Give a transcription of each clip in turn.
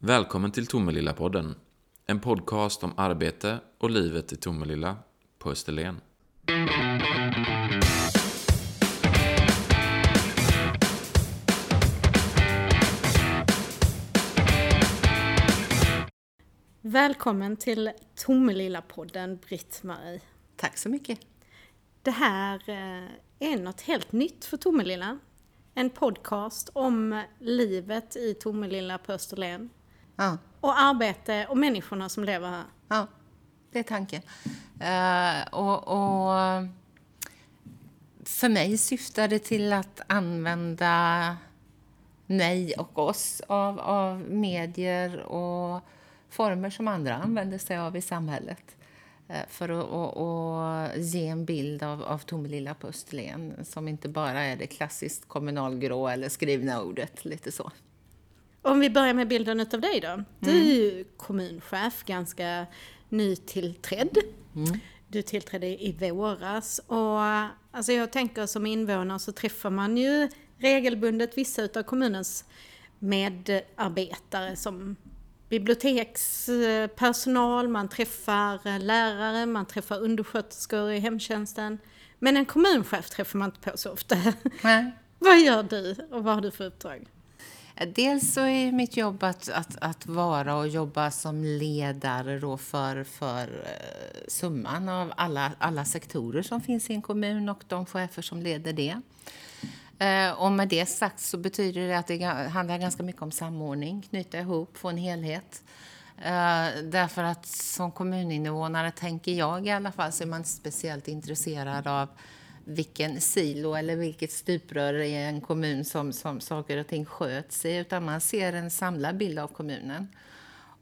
Välkommen till Tomelilla-podden. En podcast om arbete och livet i Tomelilla på Österlen. Välkommen till Tomelilla-podden, Britt-Marie. Tack så mycket. Det här eh, är något helt nytt för Tomelilla. En podcast om livet i Tomelilla på Österlen. Ja, Och arbete och människorna som lever här. ja det är tanken. Eh, och, och för mig syftar det till att använda mig och oss av, av medier och former som andra använder sig av i samhället eh, för att och, och ge en bild av, av Tomelilla på Österlen som inte bara är det klassiskt kommunalgrå eller skrivna ordet, lite så. Om vi börjar med bilden utav dig då. Du är ju kommunchef, ganska nytillträdd. Du tillträdde i våras och alltså jag tänker som invånare så träffar man ju regelbundet vissa utav kommunens medarbetare som bibliotekspersonal, man träffar lärare, man träffar undersköterskor i hemtjänsten. Men en kommunchef träffar man inte på så ofta. Nej. Vad gör du och vad har du för uppdrag? Dels så är mitt jobb att, att, att vara och jobba som ledare då för, för eh, summan av alla, alla sektorer som finns i en kommun och de chefer som leder det. Eh, och med det sagt så betyder det att det handlar ganska mycket om samordning, knyta ihop, få en helhet. Eh, därför att som kommuninvånare, tänker jag i alla fall, så är man inte speciellt intresserad av vilken silo eller vilket stuprör i en kommun som, som saker och ting sköts i, utan man ser en samlad bild av kommunen.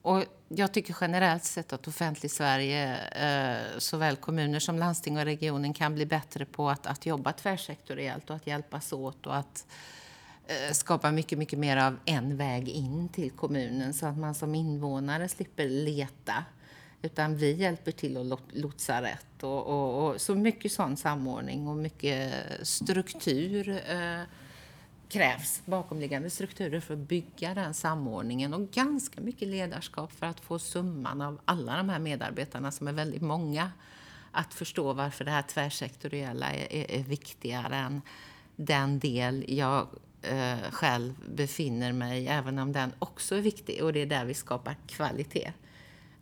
Och jag tycker generellt sett att offentligt Sverige, eh, såväl kommuner som landsting och regionen, kan bli bättre på att, att jobba tvärsektoriellt och att hjälpas åt och att eh, skapa mycket, mycket mer av en väg in till kommunen så att man som invånare slipper leta. Utan vi hjälper till att lotsa rätt. Och, och, och så mycket sån samordning och mycket struktur eh, krävs, bakomliggande strukturer för att bygga den samordningen och ganska mycket ledarskap för att få summan av alla de här medarbetarna som är väldigt många att förstå varför det här tvärsektoriella är, är, är viktigare än den del jag eh, själv befinner mig även om den också är viktig och det är där vi skapar kvalitet.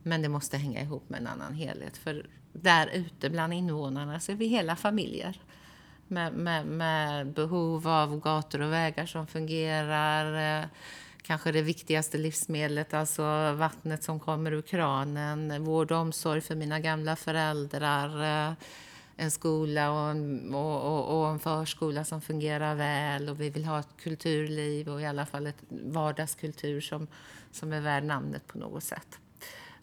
Men det måste hänga ihop med en annan helhet för där ute bland invånarna så är vi hela familjer med, med, med behov av gator och vägar som fungerar. Eh, kanske det viktigaste livsmedlet, alltså vattnet som kommer ur kranen. Vård och omsorg för mina gamla föräldrar. Eh, en skola och en, och, och, och en förskola som fungerar väl. Och vi vill ha ett kulturliv och i alla fall ett vardagskultur som, som är värd namnet på något sätt.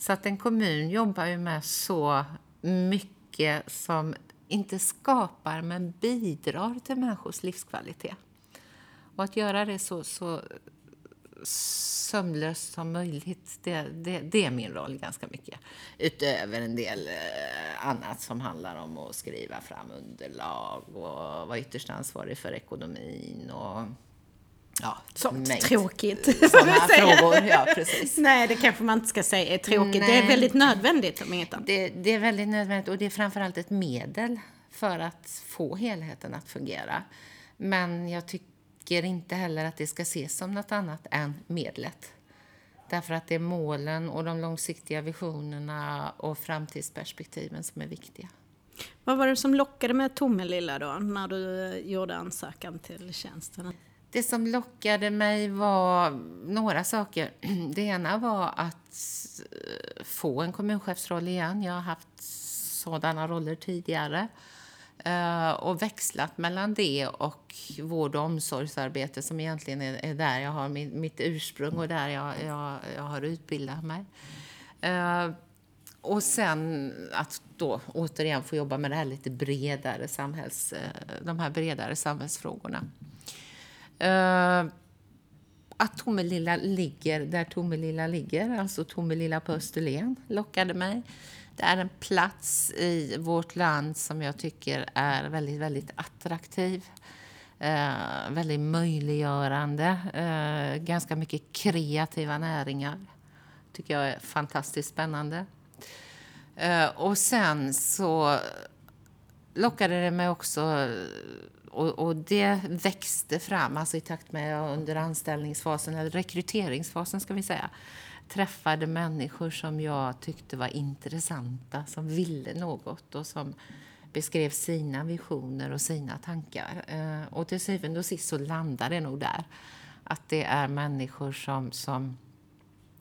Så att en kommun jobbar ju med så mycket som inte skapar men bidrar till människors livskvalitet. Och att göra det så, så sömlöst som möjligt, det, det, det är min roll ganska mycket. Utöver en del eh, annat som handlar om att skriva fram underlag och vara ytterst ansvarig för ekonomin och ja, Sånt tråkigt. Sådana frågor, ja precis. Nej, det kanske man inte ska säga är tråkigt. Det är Nej. väldigt nödvändigt om inget annat. Det, det är väldigt nödvändigt och det är framförallt ett medel för att få helheten att fungera. Men jag tycker inte heller att det ska ses som något annat än medlet. Därför att det är målen och de långsiktiga visionerna och framtidsperspektiven som är viktiga. Vad var det som lockade med Tomelilla då, när du gjorde ansökan till tjänsten? Det som lockade mig var några saker. Det ena var att eh, få en kommunchefsroll igen. Jag har haft sådana roller tidigare. Eh, och växlat mellan det och vård och omsorgsarbete som egentligen är där jag har mitt ursprung och där jag, jag, jag har utbildat mig. Eh, och sen att då återigen få jobba med det här lite bredare samhälls, de här bredare samhällsfrågorna. Eh, att Tomelilla ligger där Tomelilla ligger, alltså Tomelilla på Österlen, lockade mig. Det är en plats i vårt land som jag tycker är väldigt, väldigt attraktiv. Eh, väldigt möjliggörande. Eh, ganska mycket kreativa näringar. tycker jag är fantastiskt spännande. Eh, och sen så lockade det mig också och, och, det växte fram alltså i takt med under anställningsfasen, eller rekryteringsfasen ska vi säga, träffade människor som jag tyckte var intressanta, som ville något och som beskrev sina visioner och sina tankar. Eh, och till syvende och sist så landar det nog där. Att det är människor som, som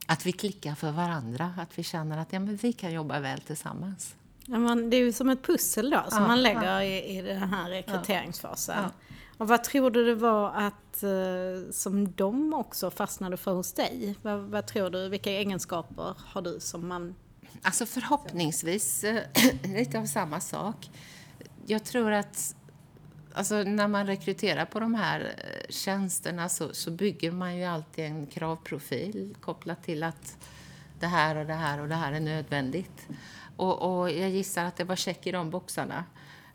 att vi klickar för varandra, att vi känner att ja, men vi kan jobba väl tillsammans. Ja, man, det är ju som ett pussel då som ja, man lägger ja. i, i den här rekryteringsfasen. Ja. Och vad tror du det var att, eh, som de också fastnade för hos dig? Vad, vad, tror du, vilka egenskaper har du som man... Alltså förhoppningsvis eh, lite av samma sak. Jag tror att alltså, när man rekryterar på de här eh, tjänsterna så, så bygger man ju alltid en kravprofil kopplat till att det här och det här och det här är nödvändigt. Och, och jag gissar att det var check i de boxarna.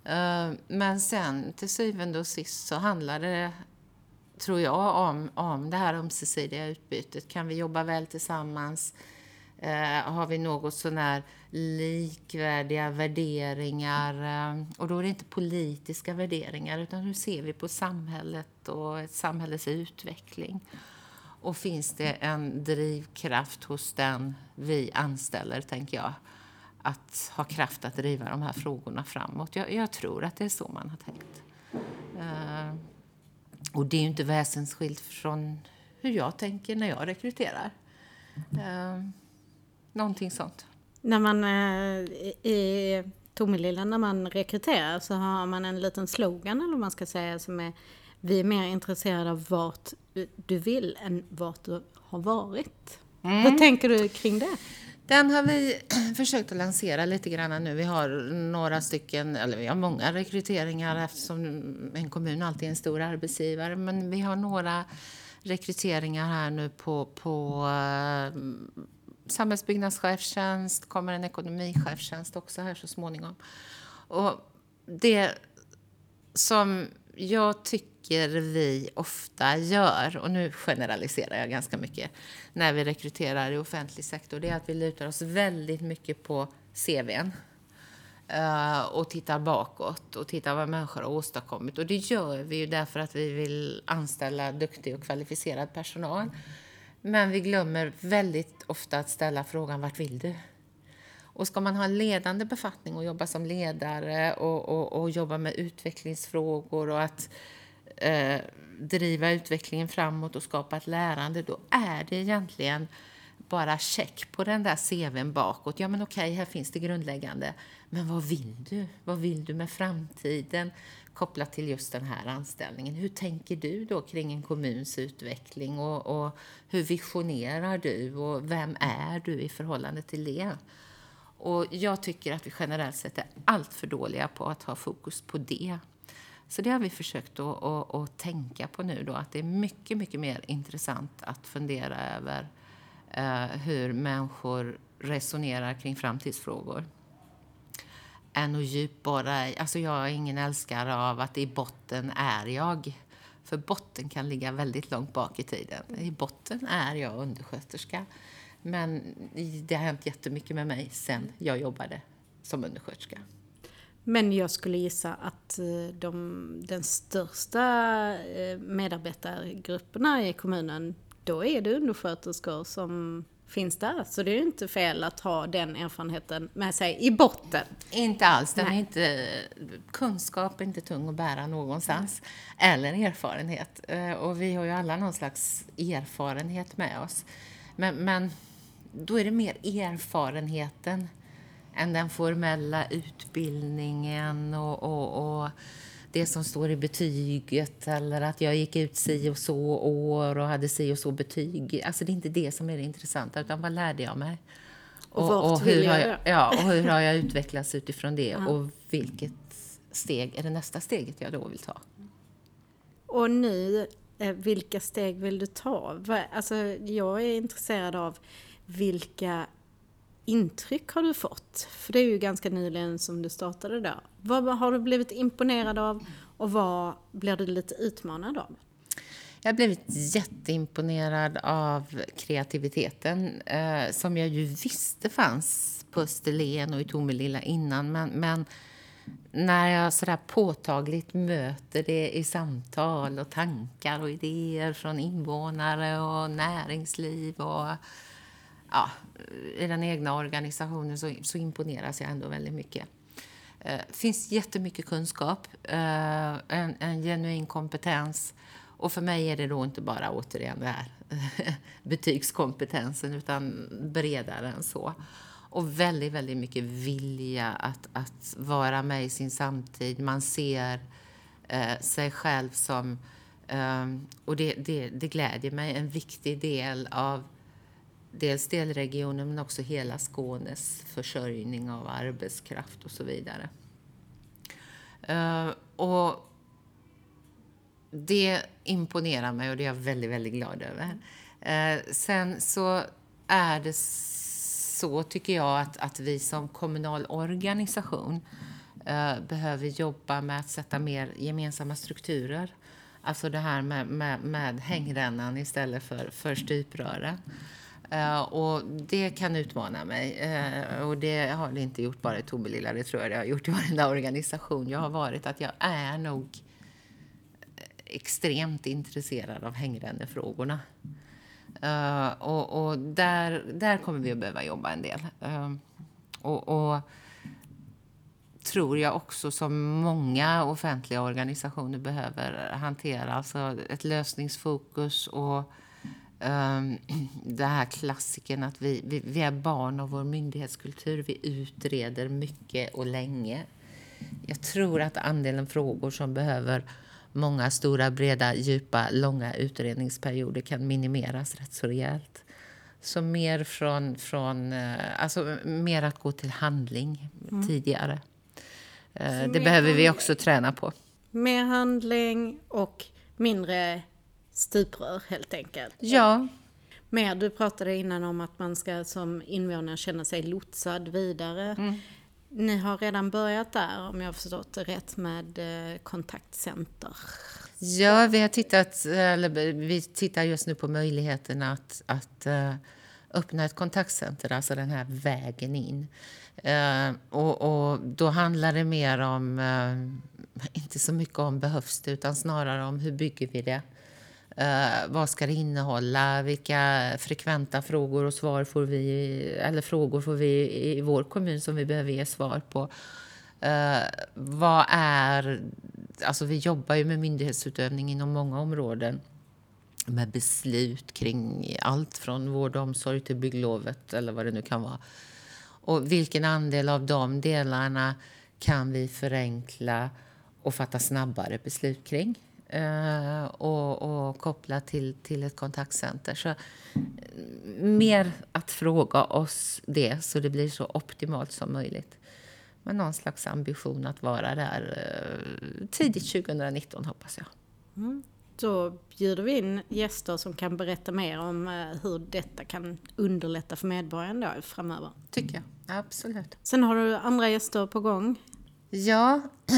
Uh, men sen till syvende och sist så handlar det, tror jag, om, om det här ömsesidiga utbytet. Kan vi jobba väl tillsammans? Uh, har vi något sånär likvärdiga värderingar? Uh, och då är det inte politiska värderingar, utan hur ser vi på samhället och ett utveckling? Och finns det en drivkraft hos den vi anställer, tänker jag? Att ha kraft att driva de här frågorna framåt. Jag, jag tror att det är så man har tänkt. Uh, och det är ju inte väsensskilt från hur jag tänker när jag rekryterar. Uh, någonting sånt. När man uh, i Tomelilla, när man rekryterar så har man en liten slogan eller vad man ska säga som är Vi är mer intresserade av vart du vill än vart du har varit. Mm. Vad tänker du kring det? Den har vi försökt att lansera lite grann nu. Vi har några stycken, eller vi har många rekryteringar eftersom en kommun alltid är en stor arbetsgivare. Men vi har några rekryteringar här nu på, på eh, samhällsbyggnadschefstjänst, kommer en ekonomichefstjänst också här så småningom. Och det som jag tycker vi ofta gör, och nu generaliserar jag ganska mycket, när vi rekryterar i offentlig sektor, det är att vi lutar oss väldigt mycket på CVn. Eh, och tittar bakåt och tittar vad människor har åstadkommit. Och det gör vi ju därför att vi vill anställa duktig och kvalificerad personal. Men vi glömmer väldigt ofta att ställa frågan, vart vill du? Och ska man ha en ledande befattning och jobba som ledare och, och, och jobba med utvecklingsfrågor och att eh, driva utvecklingen framåt och skapa ett lärande, då är det egentligen bara check på den där CVn bakåt. Ja, men okej, här finns det grundläggande. Men vad vill du? Vad vill du med framtiden kopplat till just den här anställningen? Hur tänker du då kring en kommuns utveckling och, och hur visionerar du och vem är du i förhållande till det? Och jag tycker att vi generellt sett är allt för dåliga på att ha fokus på det. Så det har vi försökt att, att, att, tänka på nu då, att det är mycket, mycket mer intressant att fundera över eh, hur människor resonerar kring framtidsfrågor. Än att djupborra i, alltså jag är ingen älskare av att i botten är jag. För botten kan ligga väldigt långt bak i tiden. I botten är jag undersköterska. Men det har hänt jättemycket med mig sen jag jobbade som undersköterska. Men jag skulle gissa att eh, de, den största eh, medarbetargrupperna i kommunen, då är det undersköterskor som finns där. Så det är inte fel att ha den erfarenheten med sig i botten. Inte alls. Den är inte, kunskap är inte tung att bära någonstans. Eller erfarenhet. Eh, och vi har ju alla någon slags erfarenhet med oss. Men, men då är det mer erfarenheten än den formella utbildningen och, och, och, det som står i betyget eller att jag gick ut si och så år och hade si och så betyg. Alltså det är inte det som är det intressanta, utan vad lärde jag mig? Och, och, och hur, har jag, ja, och hur har jag utvecklats utifrån det? Ja. Och vilket steg är det nästa steget jag då vill ta? Och nu, eh, vilka steg vill du ta? Alltså, jag är intresserad av vilka intryck har du fått? För det är ju ganska nyligen som du startade då. Vad har du blivit imponerad av Och vad blir du lite utmanad av? Jag har blivit jätteimponerad av kreativiteten eh, som jag ju visste fanns på Österlen och i Tomelilla innan. Men, men när jag sådär påtagligt möter det i samtal och tankar och idéer från invånare och näringsliv och ja, eh, i den egna organisationen så, så imponeras jag ändå väldigt mycket. Det eh, finns jättemycket kunskap, eh, en, en genuin kompetens och för mig är det då inte bara återigen det här betygskompetensen utan bredare än så. Och väldigt, väldigt mycket vilja att, att vara med i sin samtid. Man ser eh, sig själv som, eh, och det, det, det glädjer mig, en viktig del av dels delregionen men också hela Skånes försörjning av arbetskraft och så vidare. Uh, och det imponerar mig och det är jag väldigt, väldigt glad över. Uh, sen så är det så, tycker jag, att, att vi som kommunal organisation uh, behöver jobba med att sätta mer gemensamma strukturer. Alltså det här med, med, med hängrännan istället för, för stuprören. Uh, och det kan utmana mig. Uh, och det har det inte gjort bara i Tomelilla, det tror jag det har gjort i varenda organisation jag har varit. Att jag är nog extremt intresserad av hängrännefrågorna. Uh, och, och där, där kommer vi att behöva jobba en del. och, och tror jag också som många offentliga organisationer behöver hantera. Alltså ett lösningsfokus och Um, det här klassiken att vi, vi, vi, är barn av vår myndighetskultur. Vi utreder mycket och länge. Jag tror att andelen frågor som behöver många stora, breda, djupa, långa utredningsperioder kan minimeras rätt så rejält. Så mer från, från eh, alltså mer att gå till handling mm. tidigare. Uh, det behöver vi också träna på. Mer handling och mindre stuprör helt enkelt. Ja. Mer, du pratade innan om att man ska som invånare känna sig lotsad vidare. Mm. Ni har redan börjat där, om jag har förstått det rätt, med eh, kontaktcenter. Ja, vi har tittat, eller vi tittar just nu på möjligheten att, att uh, öppna ett kontaktcenter, alltså den här vägen in. Uh, och, och, då handlar det mer om, inte så mycket om behövs det, utan snarare om hur bygger vi det? Uh, vad ska det innehålla? Vilka frekventa frågor och svar får vi, eller frågor får vi i vår kommun som vi behöver ge svar på? Uh, vad är... Alltså vi jobbar ju med myndighetsutövning inom många områden med beslut kring allt från vård och omsorg till bygglovet eller vad det nu kan vara. Och vilken andel av de delarna kan vi förenkla och fatta snabbare beslut kring? Eh, och, och koppla till, till ett kontaktcenter. Så, eh, mer att fråga oss det så det blir så optimalt som möjligt. Med någon slags ambition att vara där eh, tidigt 2019 hoppas jag. Mm. Då bjuder vi in gäster som kan berätta mer om eh, hur detta kan underlätta för medborgarna då framöver. Tycker jag, absolut. Sen har du andra gäster på gång Ja,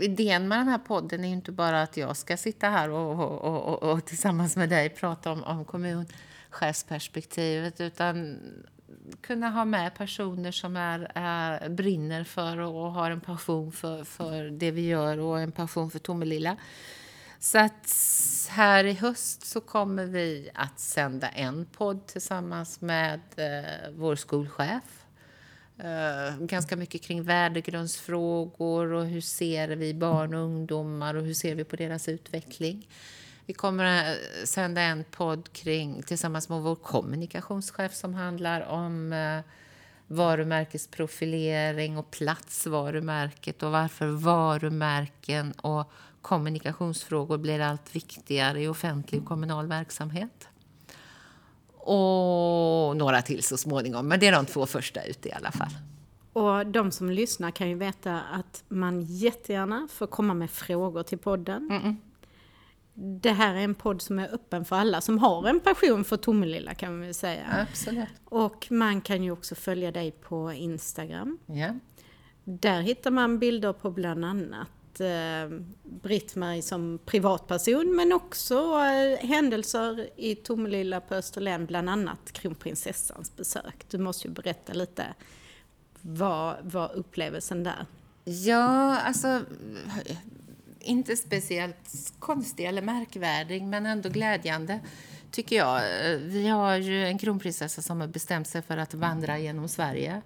idén med den här podden är ju inte bara att jag ska sitta här och, och, och, och tillsammans med dig prata om, om kommunchefsperspektivet utan kunna ha med personer som är, är, brinner för och har en passion för, för det vi gör och en passion för Tomelilla. Så att här i höst så kommer vi att sända en podd tillsammans med eh, vår skolchef Uh, ganska mycket kring värdegrundsfrågor och hur ser vi barn och ungdomar och hur ser vi på deras utveckling. Vi kommer att sända en podd kring, tillsammans med vår kommunikationschef som handlar om uh, varumärkesprofilering och platsvarumärket och varför varumärken och kommunikationsfrågor blir allt viktigare i offentlig och kommunal verksamhet och några till så småningom. Men det är de två första ute i alla fall. Och de som lyssnar kan ju veta att man jättegärna får komma med frågor till podden. Mm -mm. Det här är en podd som är öppen för alla som har en passion för Tomelilla kan man väl säga. Absolut. Och man kan ju också följa dig på Instagram. Ja. Där hittar man bilder på bland annat att eh, Britt-Marie som privatperson men också eh, händelser i Tomelilla på Österlen, bland annat kronprinsessans besök. Du måste ju berätta lite, vad var upplevelsen där? Ja, alltså inte speciellt konstig eller märkvärdig, men ändå glädjande tycker jag. Eh, vi har ju en kronprinsessa som har bestämt sig för att vandra genom Sverige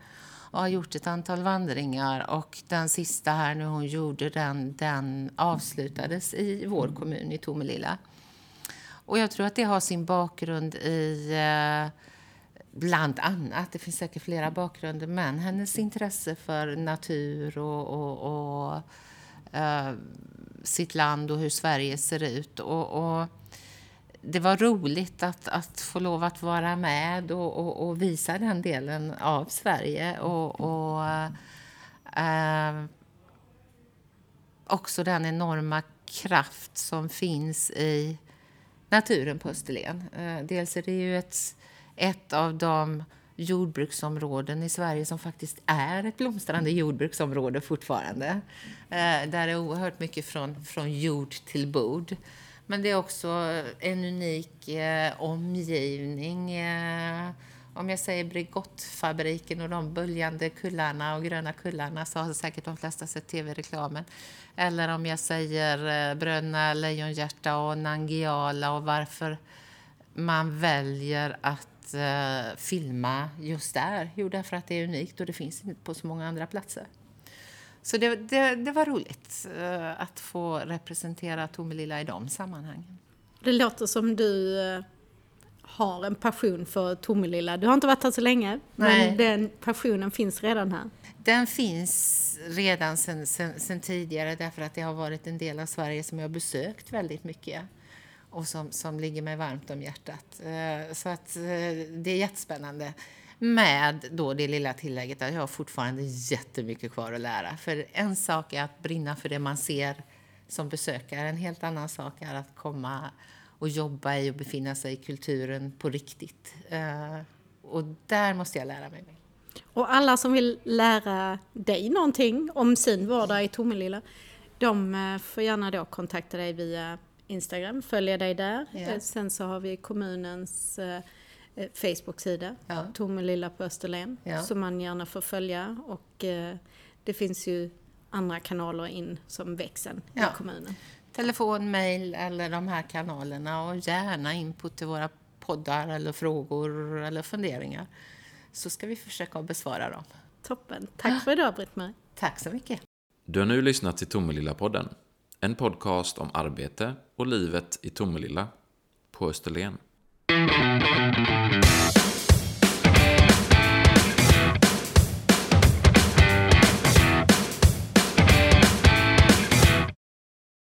och har gjort ett antal vandringar och den sista här nu hon gjorde den, den avslutades i vår kommun i Tomelilla. Och jag tror att det har sin bakgrund i eh, bland annat, det finns säkert flera bakgrunder, men hennes intresse för natur och, och, och uh, sitt land och hur Sverige ser ut. Och, och det var roligt att, att få lov att vara med och, och, och visa den delen av Sverige. Och, och äh, också den enorma kraft som finns i naturen på Österlen. Äh, dels är det ju ett, ett av de jordbruksområden i Sverige som faktiskt är ett blomstrande jordbruksområde fortfarande. Äh, där är oerhört mycket från, från jord till bord. Men det är också en unik eh, omgivning. Eh, om jag säger Bregottfabriken och de böljande kullarna och gröna kullarna så har säkert de flesta sett tv-reklamen. Eller om jag säger eh, Bröderna Lejonhjärta och Nangiala och varför man väljer att eh, filma just där. Jo, därför att det är unikt och det finns inte på så många andra platser. Så det, det, det var roligt eh, att få representera Tomelilla i de sammanhangen. Det låter som du eh, har en passion för Tomelilla. Du har inte varit här så länge, Nej. men den passionen finns redan här. Den finns redan sen, sen, sen, tidigare därför att det har varit en del av Sverige som jag har besökt väldigt mycket och som, som ligger mig varmt om hjärtat. Eh, så att det är jättespännande. Med då det lilla tillägget att jag har fortfarande jättemycket kvar att lära. För en sak är att brinna för det man ser som besökare. En helt annan sak är att komma och jobba i och befinna sig i kulturen på riktigt. Eh, och där måste jag lära mig. Och alla som vill lära dig någonting om sin vardag i Tomelilla, de får gärna då kontakta dig via Instagram, följa dig där. Yeah. Sen så har vi kommunens eh, eh, Facebook-sida, ja. Tomelilla på Österlen, ja. som man gärna får följa. Och eh, det finns ju andra kanaler in som växeln ja. i kommunen. Telefon, mail eller de här kanalerna och gärna input till våra poddar eller frågor eller funderingar. Så ska vi försöka besvara dem. Toppen. Tack för idag Britt-Marie. Tack så mycket. Du har nu lyssnat till Tomelilla-podden. En podcast om arbete och livet i Tomelilla på Österlen. Thank you.